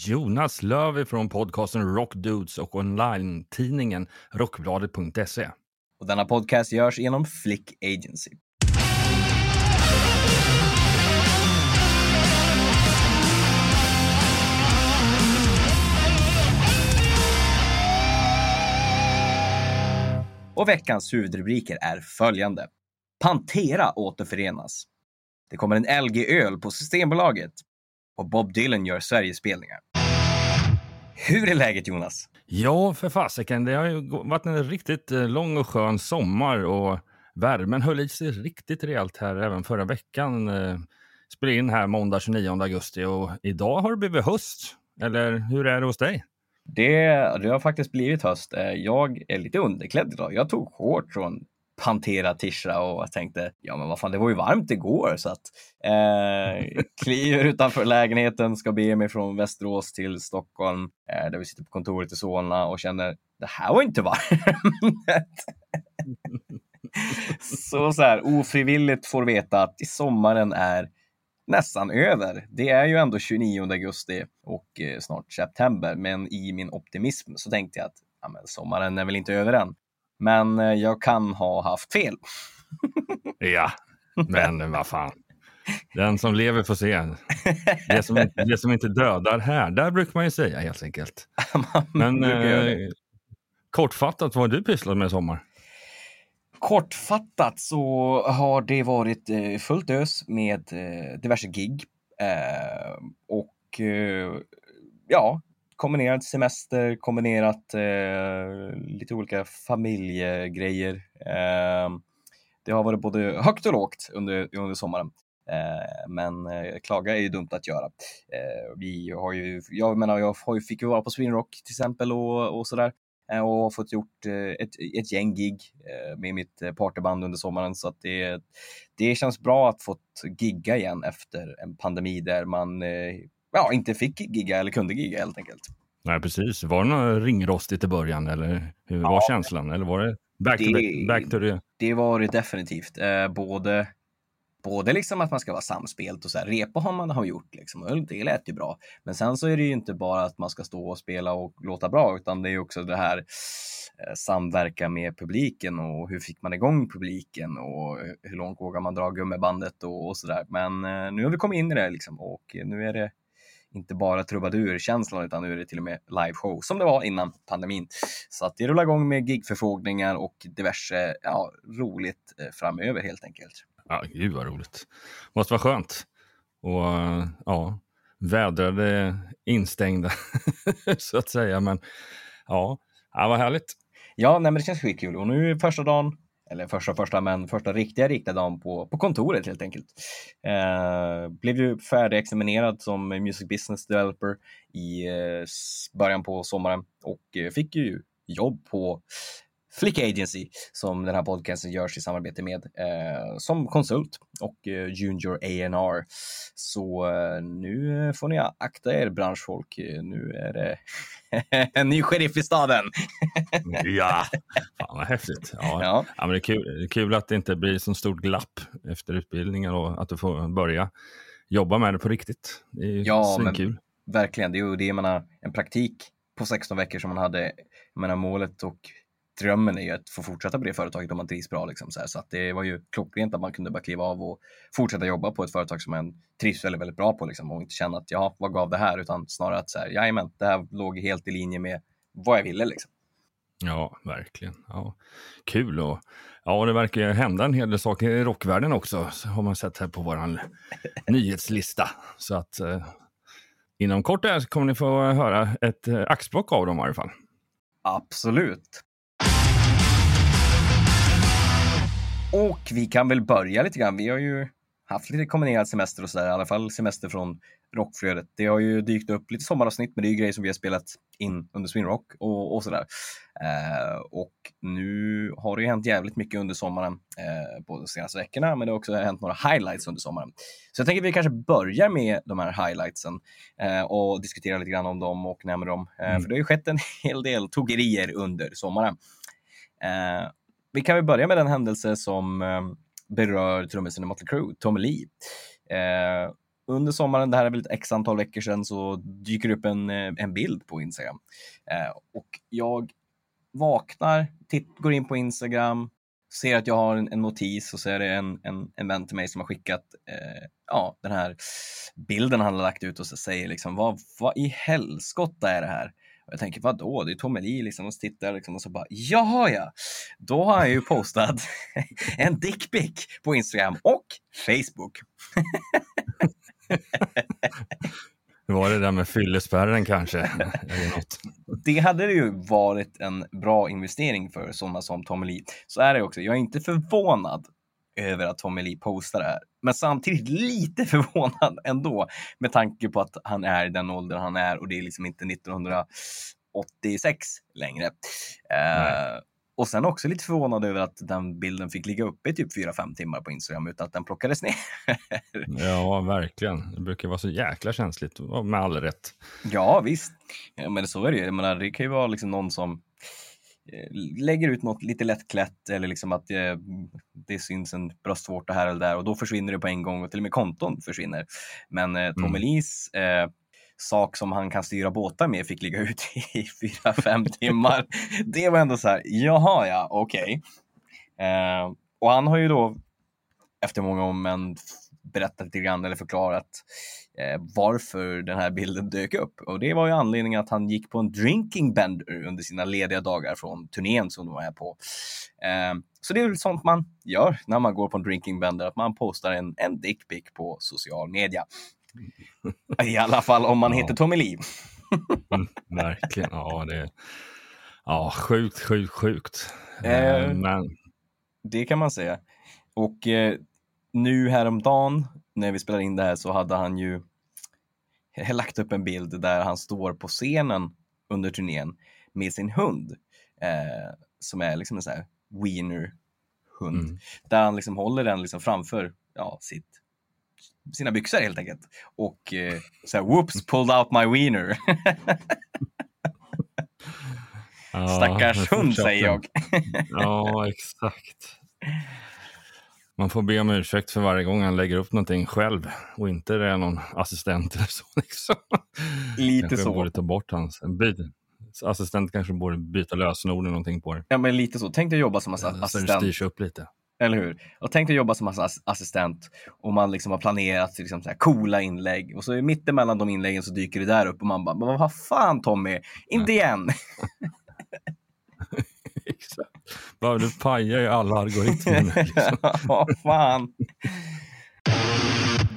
Jonas Löv från podcasten Rockdudes och online-tidningen rockbladet.se. Och denna podcast görs genom Flick Agency. Och veckans huvudrubriker är följande. Pantera återförenas. Det kommer en LG-öl på Systembolaget. Och Bob Dylan gör Sverigespelningar. Hur är läget Jonas? Ja, för fasiken. Det har ju varit en riktigt eh, lång och skön sommar och värmen höll i sig riktigt rejält här även förra veckan. Eh, Spelade in här måndag 29 augusti och idag har det blivit höst. Eller hur är det hos dig? Det, det har faktiskt blivit höst. Eh, Jag är lite underklädd idag. Jag tog shorts från Pantera Tisha och tänkte, ja men vad fan, det var ju varmt igår så att eh, kliver utanför lägenheten, ska bege mig från Västerås till Stockholm eh, där vi sitter på kontoret i Solna och känner, det här var inte varmt. så så här ofrivilligt får veta att i sommaren är nästan över. Det är ju ändå 29 augusti och eh, snart september, men i min optimism så tänkte jag att ja, sommaren är väl inte över än. Men eh, jag kan ha haft fel. Ja, men vad fan. Den som lever får se. Det som, det som inte dödar här, där brukar man ju säga helt enkelt. Men eh, kortfattat, vad har du pysslat med i sommar? Kortfattat så har det varit eh, fullt ös med eh, diverse gig. Och ja, kombinerat semester, kombinerat eh, lite olika familjegrejer. Eh, det har varit både högt och lågt under, under sommaren. Eh, men eh, klaga är ju dumt att göra. Eh, vi har ju, jag menar, jag har ju, fick ju vara på Sweden Rock till exempel och, och sådär eh, och har fått gjort eh, ett, ett gäng gig eh, med mitt eh, partyband under sommaren så att det, det känns bra att fått gigga igen efter en pandemi där man eh, ja, inte fick gigga eller kunde gigga helt enkelt. Nej, precis. Var det något ringrostigt i början eller hur var Ja. känslan? Eller var det back to, Det- back to the... Det var det definitivt. Eh, både, både liksom att man ska vara samspelt och så här, repa har man har gjort liksom. och Det lät ju bra. Men sen så är det ju inte bara att man ska stå och spela och låta bra, utan det är också det här eh, samverka med publiken och hur fick man igång publiken och hur långt vågar man dra gummibandet och, och så där. Men eh, nu har vi kommit in i det liksom och nu är det inte bara trubadurkänslan utan nu är det till och med liveshow som det var innan pandemin. Så att det rullar igång med gigförfrågningar och diverse ja, roligt eh, framöver helt enkelt. Ja, gud vad roligt. Måste vara skönt. Och ja, vädrade instängda så att säga. Men ja, ja vad härligt. Ja, nej, men det känns skitkul och nu är första dagen, eller första första, men första riktiga riktiga dagen på, på kontoret helt enkelt. Eh, blev ju färdigexaminerad som music business developer i eh, början på sommaren och eh, fick ju jobb på Flick Agency som den här podcasten görs i samarbete med eh, som konsult och eh, junior A&R. Så eh, nu får ni akta er branschfolk. Nu är det en ny sheriff i staden. Ja, fan vad häftigt. Ja. Ja. Ja, men det, är kul, det är kul att det inte blir så stort glapp efter utbildningen och att du får börja jobba med det på riktigt. Det är Ja, men- svinkul. Verkligen, det är ju det jag menar, en praktik på 16 veckor som man hade. Jag menar målet och drömmen är ju att få fortsätta på det företaget om man trivs bra. Liksom, så så att det var ju klockrent att man kunde bara kliva av och fortsätta jobba på ett företag som man trivs väldigt, väldigt bra på liksom, och inte känna att ja, vad gav det här? Utan snarare att så här, jajamän, det här låg helt i linje med vad jag ville. Liksom. Ja, verkligen. Ja. Kul och ja, det verkar ju hända en hel del saker i rockvärlden också, så har man sett här på vår nyhetslista. Så att eh, inom kort kommer ni få höra ett eh, axplock av dem i alla fall. Absolut. Och vi kan väl börja lite grann. Vi har ju haft lite kombinerad semester och sådär, i alla fall semester från rockflödet. Det har ju dykt upp lite sommaravsnitt, men det är ju grejer som vi har spelat in under Swinrock och, och sådär. Eh, och nu har det ju hänt jävligt mycket under sommaren, eh, på de senaste veckorna, men det har också hänt några highlights under sommaren. Så jag tänker att vi kanske börjar med de här highlightsen eh, och diskutera lite grann om dem och nämna dem. Eh, Mm. För det har ju skett en hel del tokerier under sommaren. Vi kan väl börja med den händelse som ehm, berör trummisen i Motley Crue, Tommy Lee. Eh, under sommaren, det här är väl ett x antal veckor sedan, så dyker det upp en, eh, en bild på Instagram. Eh, och jag vaknar, titt, går in på Instagram, ser att jag har en, en notis och så är det en, en, en vän till mig som har skickat eh, ja, den här bilden han har lagt ut och så säger liksom vad, vad i helskotta är det här? Jag tänker vadå, det är Tommy liksom och så tittar jag liksom och så bara jaha ja, då har han ju postat en dickpic på Instagram och Facebook. Var det där med fyllespärren kanske? Eller något. Det hade det ju varit en bra investering för sådana som Tommy Lee. Så är det också. Jag är inte förvånad över att Tommy Lee postar det här. Men samtidigt lite förvånad ändå med tanke på att han är i den åldern han är och det är liksom inte 1986 längre. Eh, och sen också lite förvånad över att den bilden fick ligga uppe i typ 4-5 timmar på Instagram utan att den plockades ner. Ja, verkligen. Det brukar vara så jäkla känsligt, med all rätt. Ja, visst. Ja, men så är det ju. Jag menar, det kan ju vara liksom någon som lägger ut något lite lättklätt eller liksom att eh, det syns en bröstvårta här eller där och då försvinner det på en gång och till och med konton försvinner. Men eh, Tommy Mm. Eh, sak som han kan styra båtar med fick ligga ute i fyra, fem timmar. Det var ändå så här, jaha ja, okej. Eh, och han har ju då efter många om men berättat lite grann eller förklarat eh, varför den här bilden dök upp. Och det var ju anledningen att han gick på en drinking bender under sina lediga dagar från turnén som de var här på. Eh, så det är väl sånt man gör när man går på en drinking bender, att man postar en, en dickpic på social media. I alla fall om man Ja. heter Tommy Lee. Mm, verkligen. Ja, det är ja, sjukt, sjukt, sjukt. Eh. Eh, Men Det kan man säga. Och eh, nu häromdagen när vi spelade in det här så hade han ju lagt upp en bild där han står på scenen under turnén med sin hund. Eh, som är liksom en sån här wiener hund. Mm. Där han liksom håller den liksom framför ja, sitt, sina byxor helt enkelt. Och eh, så här, whoops, pulled out my wiener. ja, Stackars hund säger jag. Ja, exakt. Man får be om ursäkt för varje gång han lägger upp någonting själv och inte det är någon assistent eller så. Liksom. Lite kanske så. borde ta bort hans... Byt, assistent kanske borde byta lösenord eller någonting på det. Ja, men lite så. Tänk dig jobba som ass- Så det assistent. styrs upp lite. Eller hur? Och tänk dig jobba som ass- assistent och man liksom har planerat liksom så här coola inlägg och så mitt emellan de inläggen så dyker det där upp och man bara, men vad fan Tommy, inte igen! Bara, du pajar ju alla algoritmer. Liksom. Ja, fan.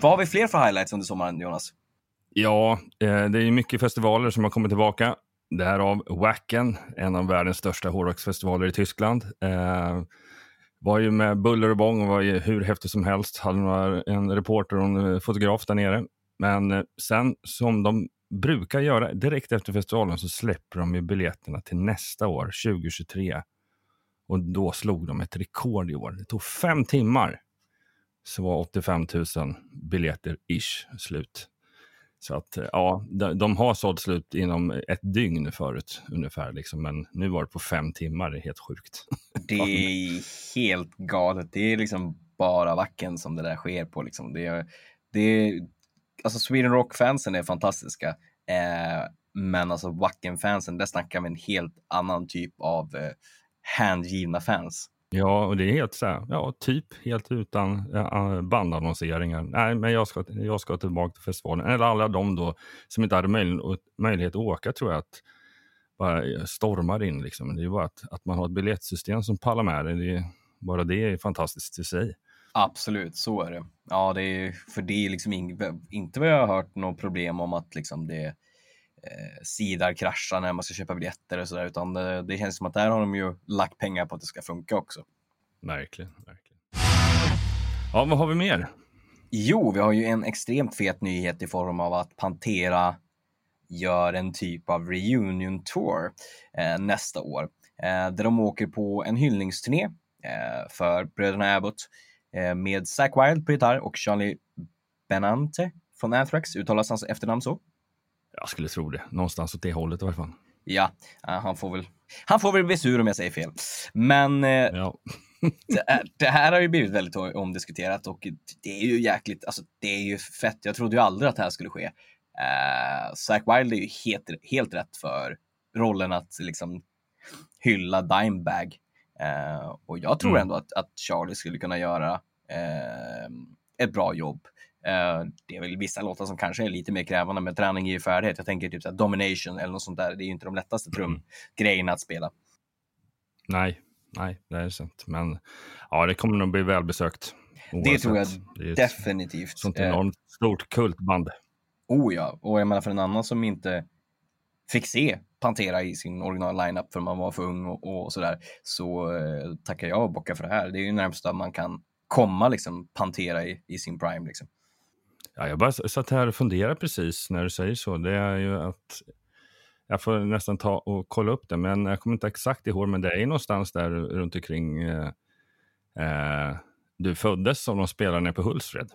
Vad har vi fler för highlights under sommaren, Jonas? Ja, eh, det är mycket festivaler som har kommit tillbaka. Därav Wacken, en av världens största hårdrocksfestivaler i Tyskland. Eh, var ju med buller och bång och var ju hur häftigt som helst. Hade några, en reporter och en eh, fotograf där nere. Men eh, sen som de brukar göra direkt efter festivalen så släpper de ju biljetterna till nästa år, 2023. Och då slog de ett rekord i år. Det tog fem timmar. Så var 85 000 biljetter ish slut. Så att eh, ja, de, de har sålt slut inom ett dygn förut ungefär, liksom, men nu var det på fem timmar. Det är helt sjukt. Det är helt galet. Det är liksom bara vacken som det där sker på. Liksom. Det är, det är, alltså Sweden Rock-fansen är fantastiska. Eh, men alltså Wacken-fansen, där snackar vi en helt annan typ av eh, hängivna fans. Ja, och det är helt så här, ja, typ helt utan bandannonseringar. Nej, men jag ska, jag ska tillbaka till festivalen. Eller alla de då som inte hade möj, möjlighet att åka tror jag att bara stormar in. Liksom. Det är bara att, att man har ett biljettsystem som pallar med det. det är, bara det är fantastiskt i sig. Absolut, så är det. Ja, det är, för det är liksom ing, inte vad jag har hört något problem om att liksom det eh, sidar kraschar när man ska köpa biljetter och sådär, utan det, det känns som att där har de ju lagt pengar på att det ska funka också. Verkligen, verkligen. Ja, vad har vi mer? Jo, vi har ju en extremt fet nyhet i form av att Pantera gör en typ av reunion tour eh, nästa år. Eh, där de åker på en hyllningsturné eh, för bröderna Abbott eh, med Zack Wild på gitarr och Charlie Benante från Anthrax. Uttalas hans efternamn så? Jag skulle tro det. Någonstans åt det hållet i alla fall. Ja, eh, han får väl, han får väl bli sur om jag säger fel. Men eh, Ja. det, är- det här har ju blivit väldigt omdiskuterat och det är ju jäkligt, alltså det är ju fett. Jag trodde ju aldrig att det här skulle ske. Uh, Zack Wilde är ju helt, helt rätt för rollen att liksom hylla Dimebag. Eh, och jag tror Mm. ändå att, att Charlie skulle kunna göra eh, ett bra jobb. Eh, det är väl vissa låtar som kanske är lite mer krävande, men träning är ju färdighet. Jag tänker typ så Domination eller något sånt där. Det är ju inte de lättaste trumgrejerna att spela. Nej, nej, det är sant. Men ja, det kommer nog bli välbesökt. Det tror jag Det är ett definitivt. sånt Eh, enormt stort kultband. Oh ja, och jag menar för en annan som inte fick se Pantera i sin original lineup för man var för ung och, och sådär, så eh, tackar jag och bockar för det här. Det är ju närmsta man kan komma liksom Pantera i, i sin prime liksom. Ja, jag bara satt här och funderade precis när du säger så. Det är ju att jag får nästan ta och kolla upp det, men jag kommer inte exakt ihåg, men det är någonstans där runt omkring eh, eh, du föddes som de spelar nere på Hultsfred.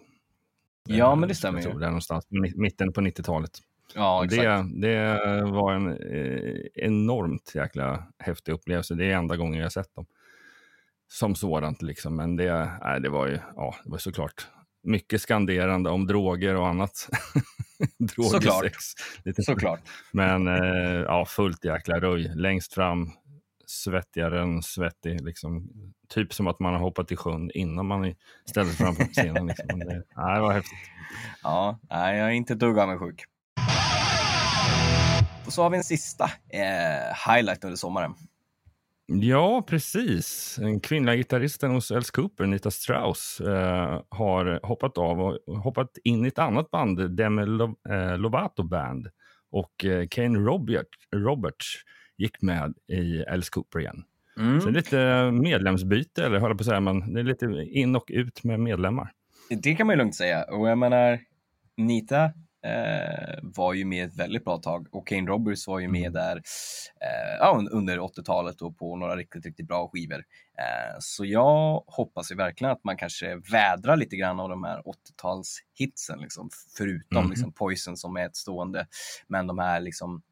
Ja, Eh, men det jag stämmer tror ju. Det är någonstans mitten på 90-talet. Ja, exakt. det, det var en eh, enormt jäkla häftig upplevelse. Det är enda gången jag sett dem som sådant. Liksom. Men det, nej, det var ju ja, det var såklart mycket skanderande om droger och annat. droger, Såklart. sex. Lite. Såklart. Men eh, ja, fullt jäkla röj. Längst fram, svettigare än svettig. Liksom. Typ som att man har hoppat i sjön innan man ställde sig framför scenen. Liksom. Det, nej, det var häftigt. Ja, nej, jag är inte ett dugg avundsjuk. Och så har vi en sista eh, highlight under sommaren. Ja, precis. Den kvinnliga gitarristen hos Alice Cooper, Nita Strauss, eh, har hoppat av och hoppat in i ett annat band, Demi Lo- eh, Lovato Band. Och eh, Kane Robert, Roberts gick med i Alice Cooper igen. Mm. Så det är lite medlemsbyte, eller höll på att säga, men det är lite in och ut med medlemmar. Det kan man ju lugnt säga. Och jag menar, Nita eh, var ju med ett väldigt bra tag och Kane Roberts var ju med där eh, under 80-talet och på några riktigt, riktigt bra skivor. Eh, så jag hoppas ju verkligen att man kanske vädrar lite grann av de här 80-talshitsen, liksom, förutom Mhm. liksom Poison som är ett stående. Men de här liksom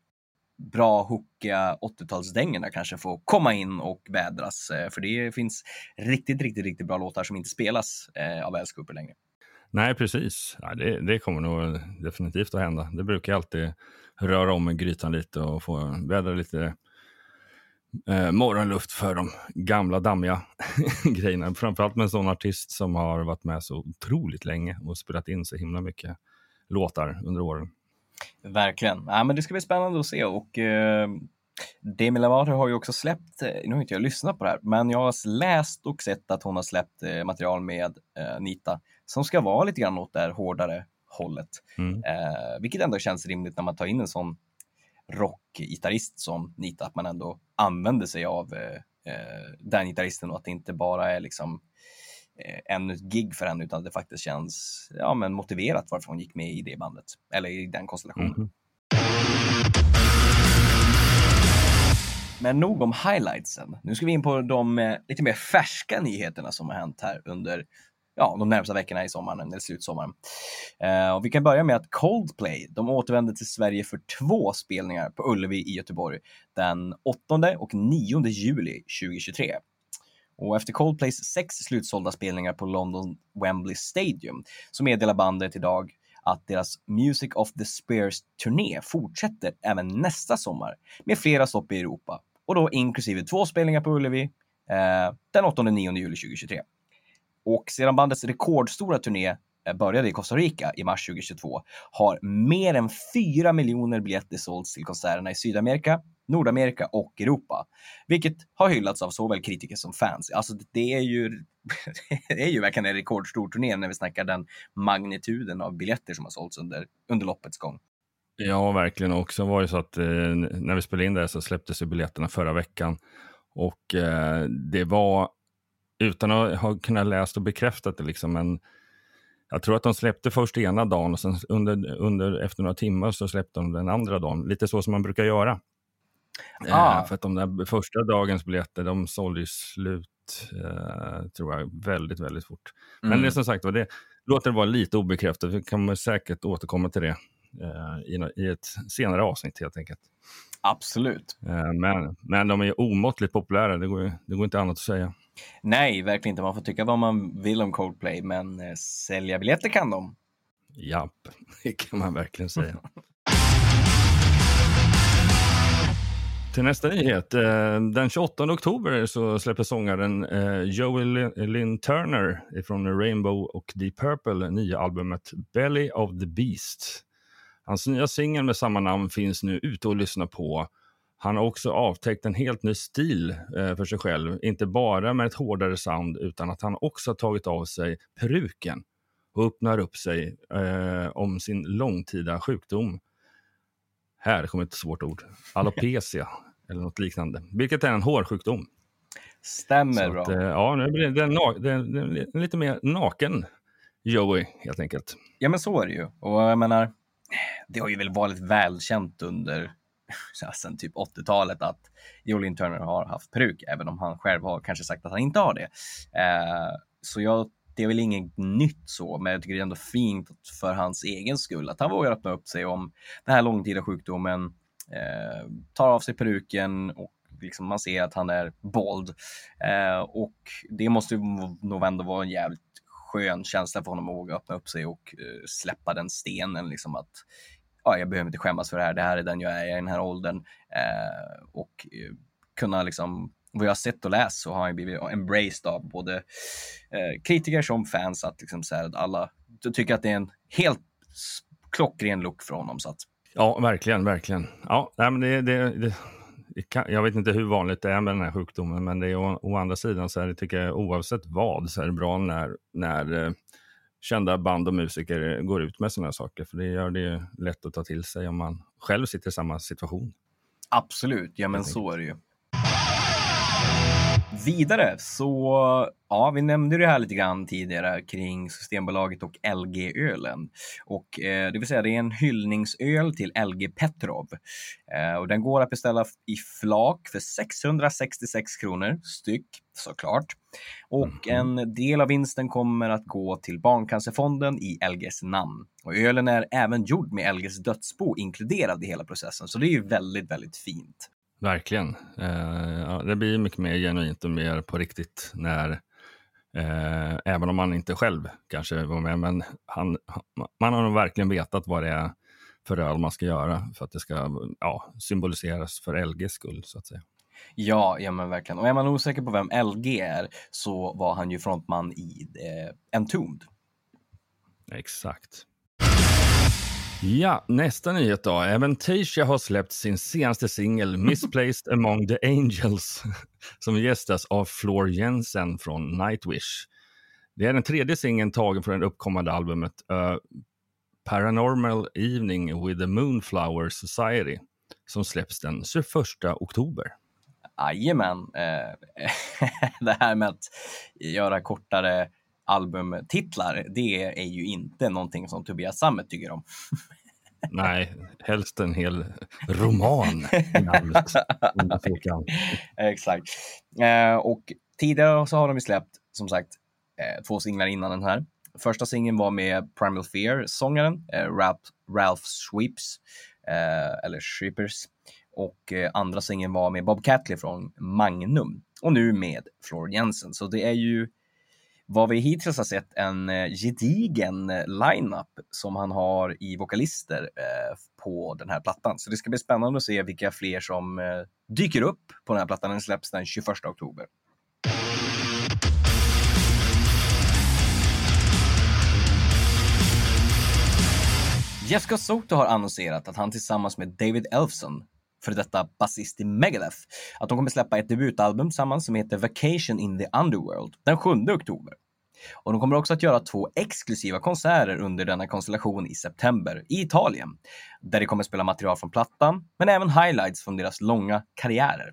bra hookiga 80-talsdängorna kanske får komma in och vädras. Eh, för det finns riktigt, riktigt, riktigt bra låtar som inte spelas eh, av Alice Cooper längre. Nej, precis. Ja, det, det kommer nog definitivt att hända. Det brukar alltid röra om i grytan lite och få vädra lite eh, morgonluft för de gamla dammiga grejerna. Framförallt med en sån artist som har varit med så otroligt länge och spelat in så himla mycket låtar under åren. Verkligen. Ja, men det ska bli spännande att se och eh, Demi Lovato har ju också släppt, eh, nu har inte jag lyssnat på det här, men jag har läst och sett att hon har släppt eh, material med eh, Nita som ska vara lite grann åt det här hårdare hållet. Mm. Eh, vilket ändå känns rimligt när man tar in en sån rockgitarrist som Nita, att man ändå använder sig av eh, eh, den gitarristen och att det inte bara är liksom eh, ännu ett gig för henne utan att det faktiskt känns ja, men motiverat varför hon gick med i det bandet eller i den konstellationen. Mhm. Men nog om highlightsen. Nu ska vi in på de eh, lite mer färska nyheterna som har hänt här under ja, de närmsta veckorna i sommaren, eller slutsommaren. Eh, och vi kan börja med att Coldplay, de återvänder till Sverige för två spelningar på Ullevi i Göteborg den 8 och 9 juli 2023. Och efter Coldplays sex slutsålda spelningar på London Wembley Stadium så meddelar bandet idag att deras Music of the Spears-turné fortsätter även nästa sommar med flera stopp i Europa och då inklusive två spelningar på Ullevi eh, den 8 och 9 juli 2023. Och sedan bandets rekordstora turné eh, började i Costa Rica i mars 2022 har mer än 4 miljoner biljetter sålts till konserterna i Sydamerika, Nordamerika och Europa. Vilket har hyllats av såväl kritiker som fans. Alltså det är ju, det är ju verkligen en rekordstor turné när vi snackar den magnituden av biljetter som har sålts under, under loppets gång. Ja, verkligen. Och så var det så att eh, när vi spelade in det så släpptes ju biljetterna förra veckan. Och eh, det var, utan att ha kunnat läst och bekräftat det, liksom, men Jag tror att de släppte först ena dagen och sen under, under, efter några timmar så släppte de den andra dagen. Lite så som man brukar göra. Ah. Eh, för att de där första dagens biljetter, de sålde ju slut, eh, tror jag, väldigt, väldigt fort. Men Mm. det är som sagt var, det låter vara lite obekräftat. Vi kommer säkert återkomma till det eh, i, i ett senare avsnitt helt enkelt. Absolut. Eh, men, men de är omåttligt populära, det går, det går inte annat att säga. Nej, verkligen inte. Man får tycka vad man vill om Coldplay, men eh, sälja biljetter kan de. Japp, det kan man verkligen säga. Till nästa nyhet. eh, Den 28 oktober så släpper sångaren eh, Joey Lynn Turner från Rainbow och Deep Purple nya albumet Belly of the Beast. Hans nya singel med samma namn finns nu ute och lyssna på. Han har också avtäckt en helt ny stil eh, för sig själv, inte bara med ett hårdare sound utan att han också har tagit av sig peruken och öppnar upp sig eh, om sin långtida sjukdom. Här kommer ett svårt ord. Alopecia eller något liknande, vilket är en hårsjukdom. Stämmer Så bra. att, eh, ja, nu blir det, en, na- det, det, en lite mer naken Joey, helt enkelt. Ja, men så är det ju. Och jag menar, det har ju väl varit välkänt under sedan sen typ 80-talet att Jolin Turner har haft peruk, även om han själv har kanske sagt att han inte har det. Eh, så jag, det är väl inget nytt så, men jag tycker det är ändå fint för hans egen skull att han vågar öppna upp sig om den här långtida sjukdomen, eh, tar av sig peruken och liksom man ser att han är bald. Eh, och det måste ju nog ändå vara en jävligt skön känsla för honom att våga öppna upp sig och eh, släppa den stenen. Liksom att ja, jag behöver inte skämmas för det här. Det här är den jag är i den här åldern. Eh, och eh, kunna liksom, vad jag har sett och läst så har han blivit embraced av både eh, kritiker som fans. Att liksom så här, att alla tycker att det är en helt klockren look för honom. Så att, Ja, verkligen, verkligen. Ja, nej, men det, det, det, jag vet inte hur vanligt det är med den här sjukdomen, men det är å, å andra sidan så är det, tycker jag, oavsett vad, så är det bra när, när eh, kända band och musiker går ut med sådana saker, för det gör det ju lätt att ta till sig om man själv sitter i samma situation. absolut, ja men så är det ju. Vidare så, ja, vi nämnde det här lite grann tidigare kring Systembolaget och LG-ölen. Och eh, det vill säga, det är en hyllningsöl till LG Petrov. Eh, och den går att beställa i flak för 666 kronor styck, såklart. Och en del av vinsten kommer att gå till Barncancerfonden i LGs namn. Och ölen är även gjord med LGs dödsbo inkluderad i hela processen, så det är ju väldigt, väldigt fint. Verkligen. Eh, ja, det blir mycket mer genuint och mer på riktigt när, eh, även om man inte själv kanske var med, men han, man har nog verkligen vetat vad det är för öl man ska göra för att det ska ja, symboliseras för LGs skull, så att säga. Ja, ja men verkligen. Och är man osäker på vem LG är så var han ju frontman i eh, Entombed. Exakt. Ja, nästa nyhet då. Även Tasia har släppt sin senaste singel Misplaced Among the Angels som gästas av Floor Jensen från Nightwish. Det är den tredje singeln tagen från det uppkommande albumet uh, Paranormal Evening with the Moonflower Society som släpps den 21 oktober. Jajamän. Eh, det här med att göra kortare albumtitlar, det är ju inte någonting som Tobias Sammet tycker om. Nej, helst en hel roman namnet. Exakt. Eh, och tidigare så har de ju släppt, som sagt, eh, två singlar innan den här. Första singeln var med Primal Fear-sångaren eh, Ralph, Ralph Sweeps, eh, eller Sweepers. Och eh, andra singeln var med Bob Catley från Magnum. Och nu med Floor Jensen. Så det är ju vad vi hittills har sett en eh, gedigen eh, lineup som han har i vokalister eh, på den här plattan. Så det ska bli spännande att se vilka fler som dyker upp på den här plattan. Den släpps den 21 oktober. Jessica Soto har annonserat att han tillsammans med David Elfson, för detta basist i Megadeth, att de kommer släppa ett debutalbum tillsammans som heter Vacation in the Underworld den 7 oktober. Och de kommer också att göra två exklusiva konserter under denna konstellation i september i Italien, där de kommer spela material från plattan, men även highlights från deras långa karriärer.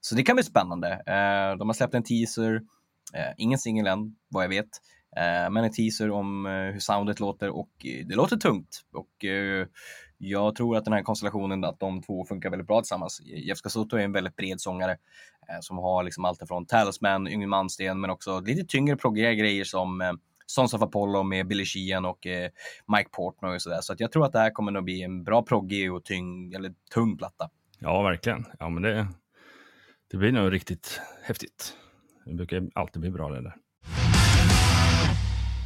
Så det kan bli spännande. Eh, de har släppt en teaser, eh, ingen singel än, vad jag vet. Eh, men en teaser om hur soundet låter och det låter tungt. Och jag tror att den här konstellationen, att de två funkar väldigt bra tillsammans. Jeff Scasotto är en väldigt bred sångare Eh, som har liksom allt från Talisman, Yngwie Malmsteen, men också lite tyngre proggiga grejer som eh, Sons of Apollo med Billy Sheehan och eh, Mike Portnoy och sådär. Så att jag tror att det här kommer nog bli en bra proggig och tyng, eller tung platta. Ja, verkligen. Ja, men det, det blir nog riktigt häftigt. Det brukar alltid bli bra det där.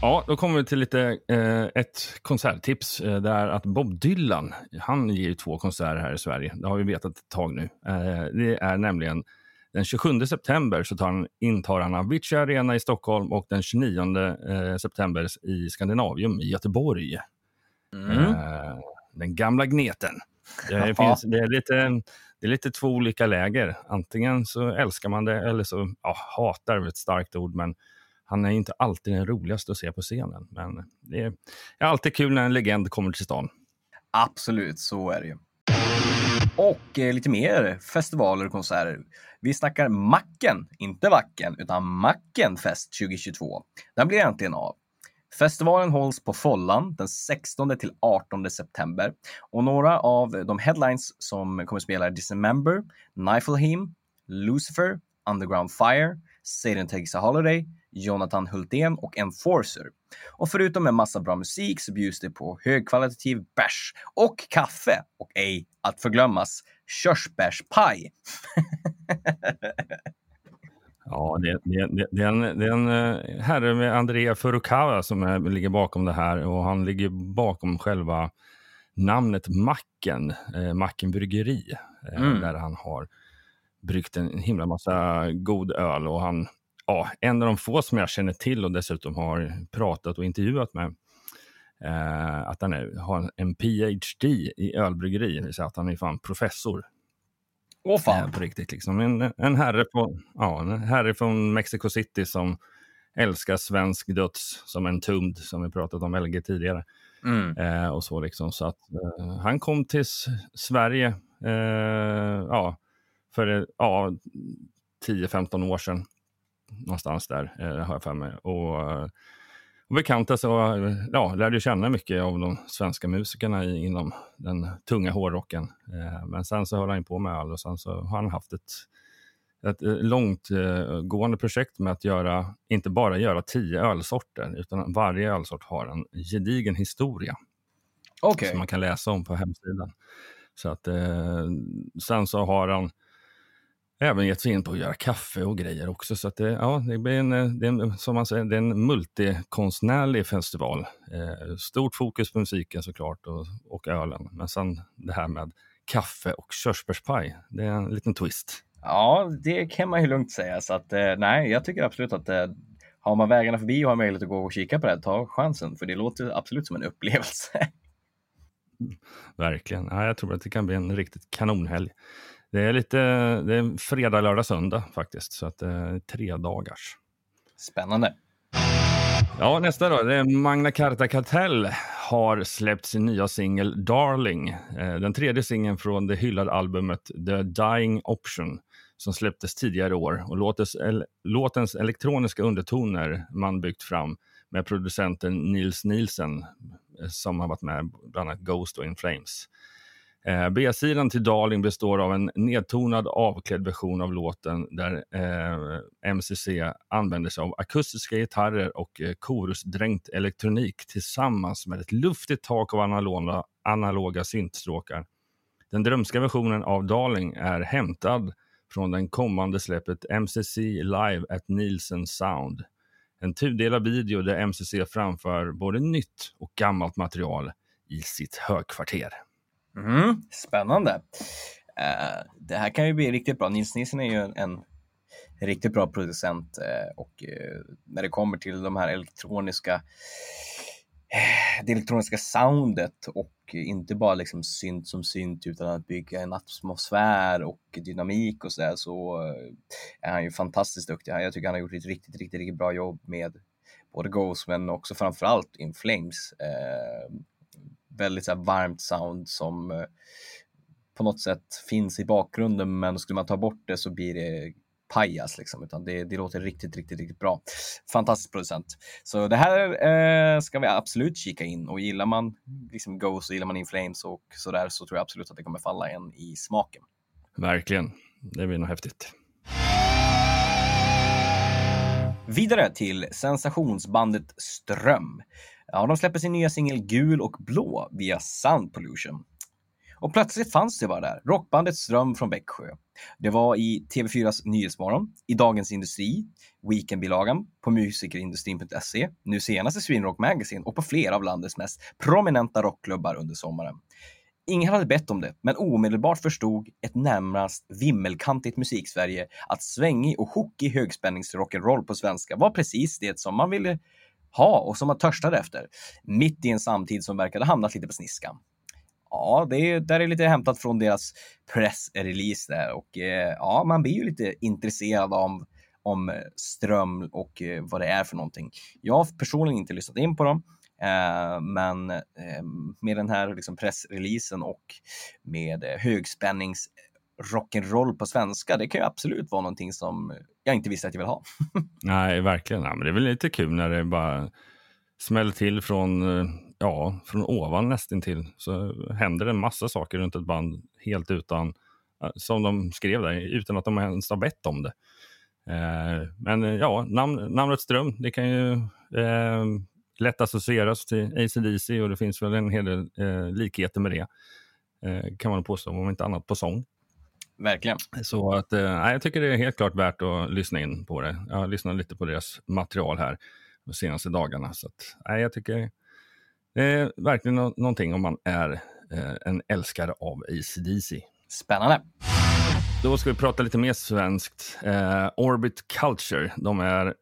Ja, då kommer vi till lite eh, ett konserttips. Eh, det är att Bob Dylan, han ger ju två konserter här i Sverige. Det har vi vetat ett tag nu. Eh, det är nämligen den 27 september så tar han, intar han Avicii Arena i Stockholm och den 29 eh, september i Skandinavium i Göteborg. Mm. Eh, den gamla gneten. Det, finns, det, är lite, det är lite två olika läger. Antingen så älskar man det eller så ja, hatar är ett starkt ord, men han är inte alltid den roligaste att se på scenen. Men det är, är alltid kul när en legend kommer till stan. Absolut, så är det ju. Och eh, lite mer festivaler och konserter. Vi snackar Macken, inte Vacken, utan Mackenfest 2022. Den blir äntligen av. Festivalen hålls på Follan den 16 till 18 september och några av de headlines som kommer att spela är Dismember, Nifelheim, Lucifer, Underground Fire, Satan Takes a Holiday, Jonathan Hultén och Enforcer. Och förutom en massa bra musik så bjuds det på högkvalitativ bärs och kaffe och ej att förglömmas körsbärspaj. Ja, det, det, det, är en, det är en eh, herre med Andrea Furukawa som är, ligger bakom det här och han ligger bakom själva namnet Macken, eh, Macken Bryggeri, eh, Mm. där han har bryggt en himla massa god öl och han, ja, en av de få som jag känner till och dessutom har pratat och intervjuat med, eh, att han är, har en PhD i ölbryggeri, det vill säga att han är fan professor Åh eh, fan. på riktigt. Liksom. En, en, herre på, ja, en herre från Mexico City som älskar svensk döds som en tumd, som vi pratat om LG tidigare. Mm. Eh, och så liksom. Så att, eh, han kom till Sverige eh, ja, för eh, ja, 10-15 år sedan. Någonstans där, eh, har jag för mig. Och, eh, och bekantade och ja, lärde känna mycket av de svenska musikerna i, inom den tunga hårdrocken. Eh, men sen så höll han på med öl och sen så har han haft ett, ett eh, långt eh, gående projekt med att göra, inte bara göra tio ölsorter, utan varje ölsort har en gedigen historia Okej. som man kan läsa om på hemsidan. Så att, eh, sen så har han även gett sig in på att göra kaffe och grejer också. Så att det, ja, det blir en, eh, det är en, som man säger, det är en multikonstnärlig festival. Eh, stort fokus på musiken såklart och, och ölen. Men sen det här med kaffe och körsbärspaj, det är en liten twist. Ja, det kan man ju lugnt säga. Så att, eh, nej, jag tycker absolut att eh, har man vägarna förbi och har möjlighet att gå och kika på det, ta chansen. För det låter absolut som en upplevelse. Verkligen. Ja, jag tror att det kan bli en riktigt kanonhelg. Det är lite det är fredag, lördag, söndag faktiskt. Så att det är tre dagars. Spännande. Ja, nästa då. Det är Magna Carta Kartell har släppt sin nya singel Darling. Eh, Den tredje singeln från det hyllade albumet The Dying Option som släpptes tidigare i år. Och låtens, el, låtens elektroniska undertoner man byggt fram med producenten Nils Nielsen eh, som har varit med bland annat Ghost och In Flames. Eh, B-sidan till Darling består av en nedtonad avklädd version av låten där eh, MCC använder sig av akustiska gitarrer och eh, korusdränkt elektronik tillsammans med ett luftigt tak av analoga, analoga syntstråkar. Den drömska versionen av Darling är hämtad från den kommande släppet MCC Live at Nielsen Sound. En tudelad video där MCC framför både nytt och gammalt material i sitt högkvarter. Mm, spännande. Uh, det här kan ju bli riktigt bra. Nils Nielsen är ju en, en riktigt bra producent uh, och uh, när det kommer till de här elektroniska det elektroniska soundet och inte bara liksom synt som synt utan att bygga en atmosfär och dynamik och sådär så är han ju fantastiskt duktig. Jag tycker han har gjort ett riktigt, riktigt, riktigt bra jobb med både Ghost men också framförallt In Flames. Eh, väldigt så varmt sound som eh, på något sätt finns i bakgrunden men skulle man ta bort det så blir det pajas liksom, utan det, det låter riktigt, riktigt, riktigt bra. Fantastisk producent. Så det här eh, ska vi absolut kika in och gillar man liksom Ghost och gillar man In Flames och sådär så tror jag absolut att det kommer falla en i smaken. Verkligen. Det blir nog häftigt. Vidare till sensationsbandet Ström. Ja, de släpper sin nya singel Gul och blå via Sound Pollution. Och plötsligt fanns det bara där, rockbandet Ström från Växjö. Det var i TV4s Nyhetsmorgon, i Dagens Industri, Weekendbilagan, på musikerindustrin.se, nu senast i Swinrock Rock Magazine och på flera av landets mest prominenta rockklubbar under sommaren. Ingen hade bett om det, men omedelbart förstod ett närmast vimmelkantigt musiksverige att svängig och hookig högspänningsrock'n'roll på svenska var precis det som man ville ha och som man törstade efter. Mitt i en samtid som verkade hamnat lite på sniskan. Ja, det är, där är lite hämtat från deras pressrelease där och eh, ja, man blir ju lite intresserad av om eh, ström och eh, vad det är för någonting. Jag har personligen inte lyssnat in på dem, eh, men eh, med den här liksom pressreleasen och med eh, högspännings rock'n'roll på svenska, det kan ju absolut vara någonting som jag inte visste att jag vill ha. Nej, verkligen. Ja, men det är väl lite kul när det bara smäller till från, eh, ja, från ovan nästintill. Så händer det en massa saker runt ett band helt utan, eh, som de skrev där, utan att de ens har bett om det. Eh, men eh, ja, namn, namnet Ström, det kan ju eh, lätt associeras till ACDC och det finns väl en hel del eh, likheter med det. Eh, kan man påstå, om inte annat på sång. Verkligen. Så att, eh, jag tycker det är helt klart värt att lyssna in på det. Jag har lyssnat lite på deras material här de senaste dagarna. Så att, nej, jag tycker det är verkligen no någonting om man är eh, en älskare av ACDC. Spännande. Då ska vi prata lite mer svenskt. Eh, Orbit Culture, de är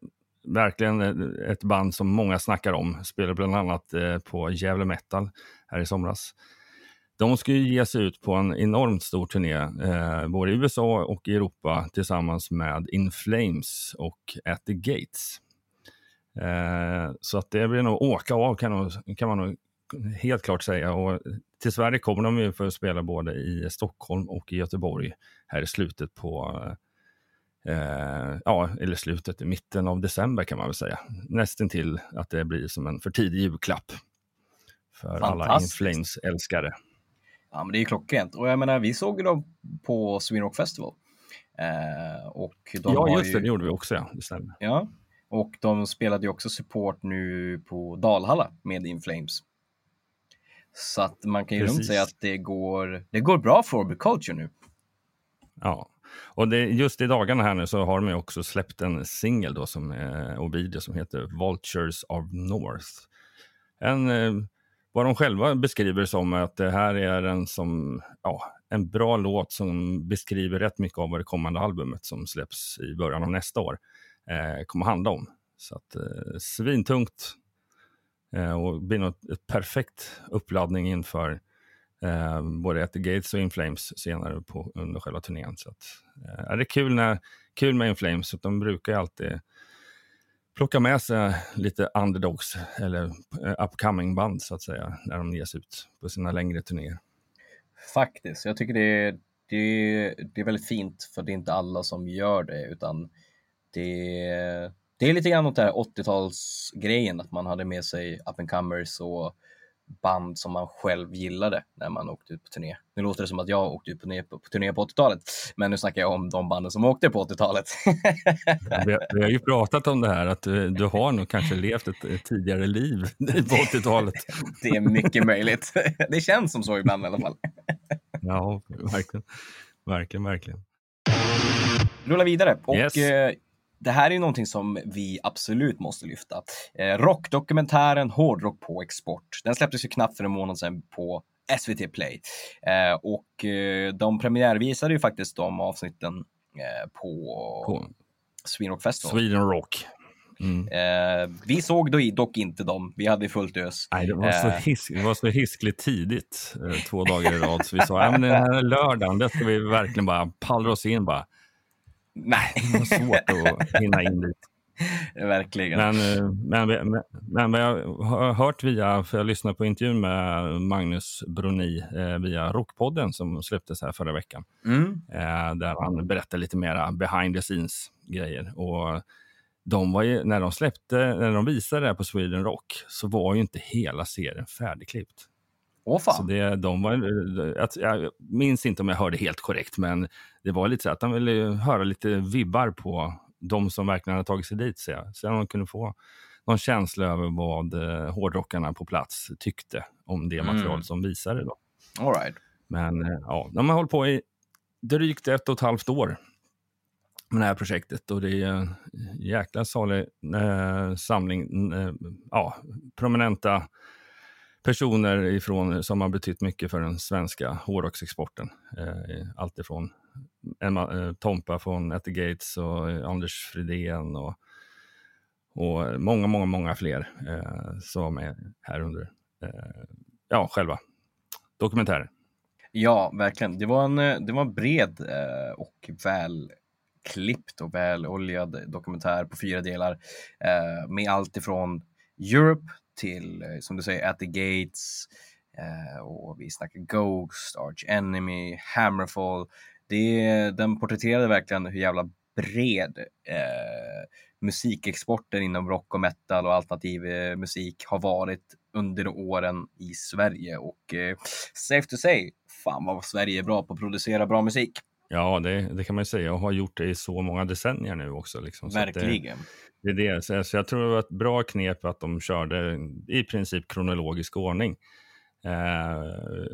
verkligen ett band som många snackar om. Spelar bland annat eh, på Gävle Metal här i somras. De ska ju ge sig ut på en enormt stor turné, eh, både i USA och i Europa tillsammans med In Flames och At the Gates. Eh, så att det blir nog åka av kan, nog, kan man nog helt klart säga. Och till Sverige kommer de ju för att spela både i Stockholm och i Göteborg här i slutet på Eh, ja, eller slutet, mitten av december kan man väl säga. Nästan till att det blir som en för tidig julklapp för alla In Flames-älskare. Ja, men det är ju klockrent. Och jag menar, vi såg ju dem på Sweden Rock Festival. Eh, och de ja, just ju... det, det gjorde vi också, ja. Det stämmer. Ja, och de spelade ju också support nu på Dalhalla med In Flames. Så att man kan ju lugnt säga att det går, det går bra för Orbit Culture nu. Ja, och det, just i dagarna här nu så har de också släppt en singel då som är, och video som heter Vultures of North. En, eh, vad de själva beskriver som att det här är en, som, ja, en bra låt som beskriver rätt mycket av vad det kommande albumet som släpps i början av nästa år eh, kommer handla om. Så att eh, svintungt eh, och blir nog ett perfekt uppladdning inför eh, både At the Gates och In Flames senare på, under själva turnén. Så att, eh, det är kul, när, kul med Inflames, att de brukar alltid plocka med sig lite underdogs eller eh, upcoming band så att säga när de ger sig ut på sina längre turnéer. Faktiskt, jag tycker det är, det, är, det är väldigt fint för det är inte alla som gör det utan det, det är lite grann åt det här 80-talsgrejen att man hade med sig up and comers och band som man själv gillade när man åkte ut på turné. Nu låter det som att jag åkte ut på turné på, på, turné på 80-talet, men nu snackar jag om de banden som åkte på 80-talet. vi, vi, har ju pratat om det här, att du, du har nog kanske levt ett, ett tidigare liv på 80-talet. det är mycket möjligt. Det känns som så ibland i alla fall. ja, verkligen. Verkligen, verkligen. Rulla vidare. Och, yes. Det här är någonting som vi absolut måste lyfta. Eh, rockdokumentären Hårdrock på export. Den släpptes ju knappt för en månad sedan på SVT Play. Eh, och eh, de premiärvisade ju faktiskt de avsnitten eh, på, på Sweden Rock Festival. Sweden Rock. Mm. Eh, vi såg då dock inte dem. Vi hade fullt ös. Nej, det, var så eh. his det var så hiskligt tidigt, eh, två dagar i rad. Så vi sa, men den här lördagen, det ska vi verkligen bara pallra oss in. Bara. Nej. Det var svårt att hinna in dit. Verkligen. Men, eh, men, men, men vad jag har hört via, för jag lyssnade på intervjun med Magnus Broni eh, via Rockpodden som släpptes här förra veckan. Mm. Eh, där han berättar lite mera behind the scenes grejer. Och de var ju, när de släppte, när de visade det här på Sweden Rock så var ju inte hela serien färdigklippt. Åh fan. Så det, de var, att, jag minns inte om jag hörde helt korrekt, men det var lite så att de ville höra lite vibbar på de som verkligen hade tagit sig dit. Så, jag. så de kunde få någon känsla över vad eh, hårdrockarna på plats tyckte om det Mm. material som visade. Då. All right. Men eh, ja, de har hållit på i drygt ett och ett halvt år med det här projektet och det är en jäkla salig eh, samling eh, ja, prominenta personer ifrån, som har betytt mycket för den svenska hårdrocksexporten. Eh, Alltifrån eh, Tompa från At the Gates och eh, Anders Fridén och, och många, många, många fler eh, som är här under eh, ja, själva dokumentären. Ja, verkligen. Det var en, eh, det var en bred eh, och väl klippt och väloljad dokumentär på fyra delar eh, med allt ifrån Europe till, eh, som du säger, At the Gates eh, och vi snackar Ghost, Arch Enemy, Hammerfall. Det, den porträtterade verkligen hur jävla bred eh, musikexporten inom rock och metal och alternativ eh, musik har varit under åren i Sverige och eh, safe to say, fan vad Sverige är bra på att producera bra musik. Ja, det, det kan man ju säga och har gjort det i så många decennier nu också. Liksom. Verkligen. Det, det är det. Så, så jag tror det var ett bra knep att de körde i princip kronologisk ordning. Eh,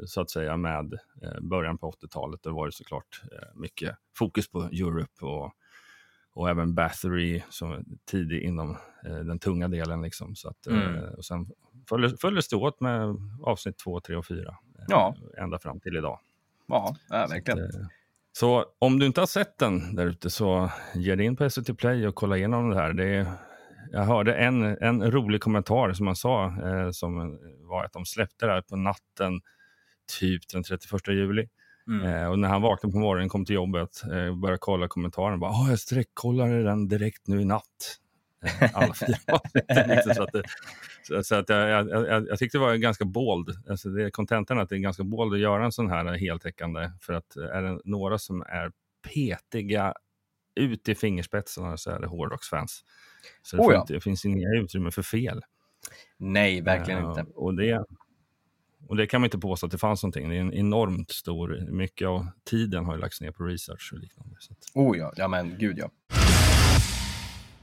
så att säga med eh, början på 80-talet. Då var det såklart eh, mycket fokus på Europe och, och även Bathory som tidig inom eh, den tunga delen. Liksom. Så att, Mm. och sen följdes följdes det åt med avsnitt 2, 3 och 4. Ja. Ända fram till idag. Ja, ja verkligen. Så, att, så om du inte har sett den där ute så ge dig in på SVT Play och kolla igenom det här. Det är, jag hörde en, en rolig kommentar som man sa, eh, som var att de släppte det här på natten, typ den 31 juli. Mm. Eh, och när han vaknade på morgonen, kom till jobbet, eh, började kolla kommentaren, bara, "Åh, jag sträckkollade den direkt nu i natt. Alla fyra avsnitten, liksom, så att, det, så, så att jag, jag, jag, tyckte det var ganska bold. Alltså det är kontentan att det är ganska bold att göra en sån här heltäckande. För att är det några som är petiga ut i fingerspetsarna så är det hårdrocksfans. Så det, Oh ja. inte, det finns inga utrymme för fel. Nej, verkligen Eh, inte. Och det, och det kan man inte påstå att det fanns någonting. Det är en enormt stor, mycket av tiden har ju lagts ner på research och liknande. Så Oh ja, ja men gud ja.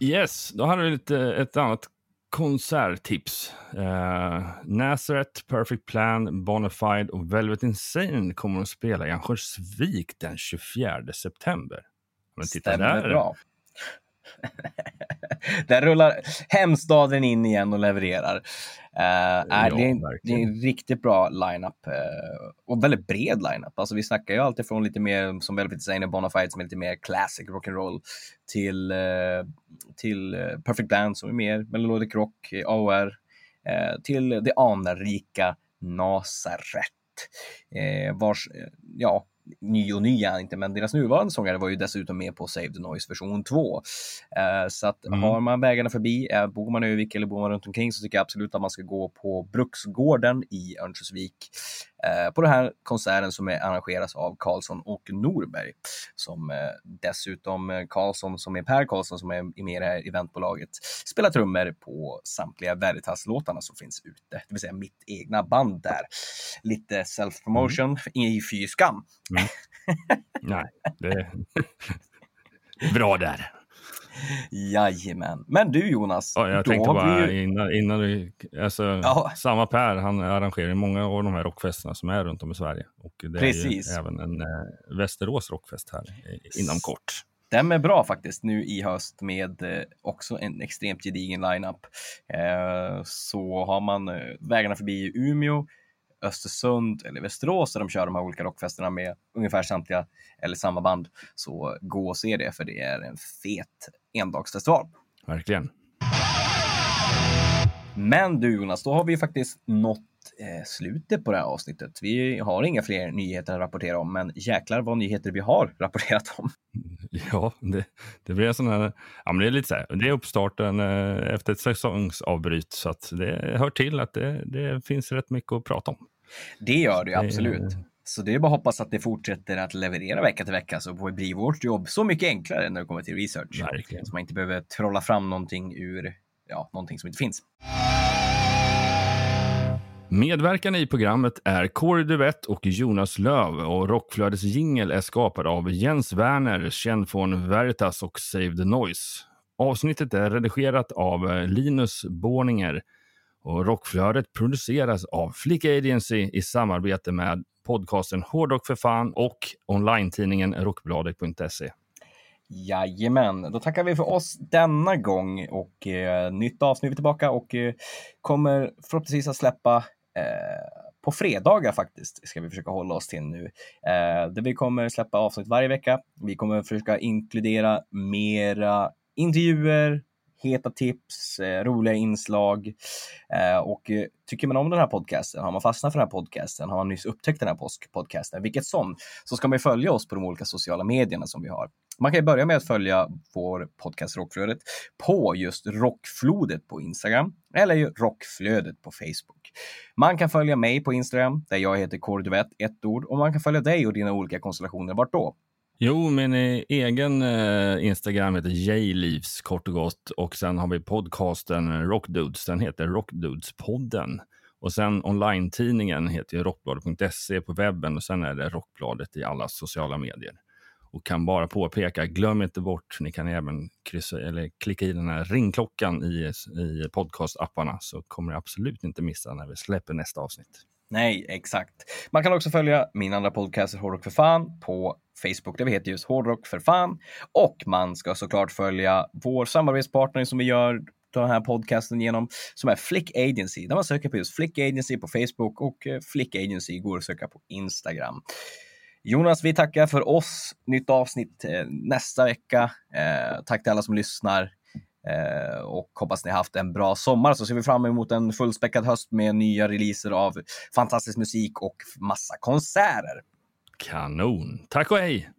Yes, då hade vi lite ett annat konserttips. Uh, Nazareth, Perfect Plan, Bonafide och Velvet Insane kommer att spela i Örnsköldsvik den 24 september. Men titta Stämmer där. bra. där rullar hemstaden in igen och levererar. Uh, Ja, är, det, är, en- det är en riktigt bra lineup uh, och väldigt bred lineup. Alltså vi snackar ju alltid från lite mer som Velvet och Bonafide som är lite mer classic rock'n'roll till, uh, till Perfect Plan som är mer melodic rock, AOR, till det anrika Nazareth. Eh, vars, ja, ny och ny är han inte, men deras nuvarande sångare var ju dessutom med på Save the Noise version 2. Eh, så att Mm. har man vägarna förbi, eh, bor man i Övik eller bor man runt omkring så tycker jag absolut att man ska gå på Bruksgården i Örnsköldsvik på den här konserten som är arrangeras av Karlsson och Norberg. Som eh, dessutom eh, Karlsson, som är Per Karlsson som är med i det här eventbolaget, spelar trummor på samtliga Veritas-låtarna som finns ute. Det vill säga mitt egna band där. Lite self-promotion, i fy skam. Nej, det är bra där. Jajamän. Men du Jonas, Ja, jag tänkte bara vi innan, innan du, alltså, Ja. samma Per, han arrangerar många av de här rockfesterna som är runt om i Sverige. Och det Precis. är ju även en eh, Västerås rockfest här eh, inom kort. stämmer bra faktiskt nu i höst med eh, också en extremt gedigen lineup. Eh, så har man eh, vägarna förbi Umeå, Östersund eller Västerås där de kör de här olika rockfesterna med ungefär samtliga eller samma band. Så gå och se det för det är en fet endagsfestival. Verkligen. Men du Jonas, då har vi faktiskt nått eh, slutet på det här avsnittet. Vi har inga fler nyheter att rapportera om, men jäklar vad nyheter vi har rapporterat om. Ja, det, det blir en sån här, ja men det är lite så här, det är uppstarten eh, efter ett säsongsavbryt så att det hör till att det, det finns rätt mycket att prata om. Det gör det absolut. Så det är bara att hoppas att det fortsätter att leverera vecka till vecka så blir vårt jobb så mycket enklare när det kommer till research. Verkligen. Så man inte behöver trolla fram någonting ur ja, någonting som inte finns. Medverkande i programmet är Corey Duvett och Jonas Löv och Rockflödets jingel är skapad av Jens Werner, känd från Veritas och Save the Noise. Avsnittet är redigerat av Linus Borninger och Rockflödet produceras av Flick Agency i samarbete med podcasten Hårdrock för fan och online-tidningen rockbladet.se. Jajamän, då tackar vi för oss denna gång och eh, nytt avsnitt är tillbaka och eh, kommer förhoppningsvis att släppa eh, på fredagar faktiskt, ska vi försöka hålla oss till nu. Eh, där vi kommer släppa avsnitt varje vecka. Vi kommer försöka inkludera mera intervjuer, heta tips, eh, roliga inslag. Eh, och eh, tycker man om den här podcasten, har man fastnat för den här podcasten, har man nyss upptäckt den här podcasten, vilket som, så ska man ju följa oss på de olika sociala medierna som vi har. Man kan ju börja med att följa vår podcast Rockflödet på just Rockflodet på Instagram eller ju Rockflödet på Facebook. Man kan följa mig på Instagram där jag heter Korduvett, ett ord, och man kan följa dig och dina olika konstellationer. Vart då? Jo, min eh, egen eh, Instagram heter Jleaves kort och gott och sen har vi podcasten Rockdudes. Den heter Rockdudespodden. Och sen online-tidningen heter rockbladet.se på webben och sen är det Rockbladet i alla sociala medier. Och kan bara påpeka, glöm inte bort, ni kan även kryssa, eller klicka i den här ringklockan i, i podcastapparna så kommer ni absolut inte missa när vi släpper nästa avsnitt. Nej, exakt. Man kan också följa min andra podcast Hårdrock för fan på Facebook där vi heter just Hårdrock för fan. Och man ska såklart följa vår samarbetspartner som vi gör den här podcasten genom, som är Flick Agency. Där man söker på just Flick Agency på Facebook och eh, Flick Agency går att söka på Instagram. Jonas, vi tackar för oss. Nytt avsnitt eh, nästa vecka. Eh, tack till alla som lyssnar. Eh, och hoppas ni haft en bra sommar så ser vi fram emot en fullspäckad höst med nya releaser av fantastisk musik och massa konserter. Kanon! Tack och hej!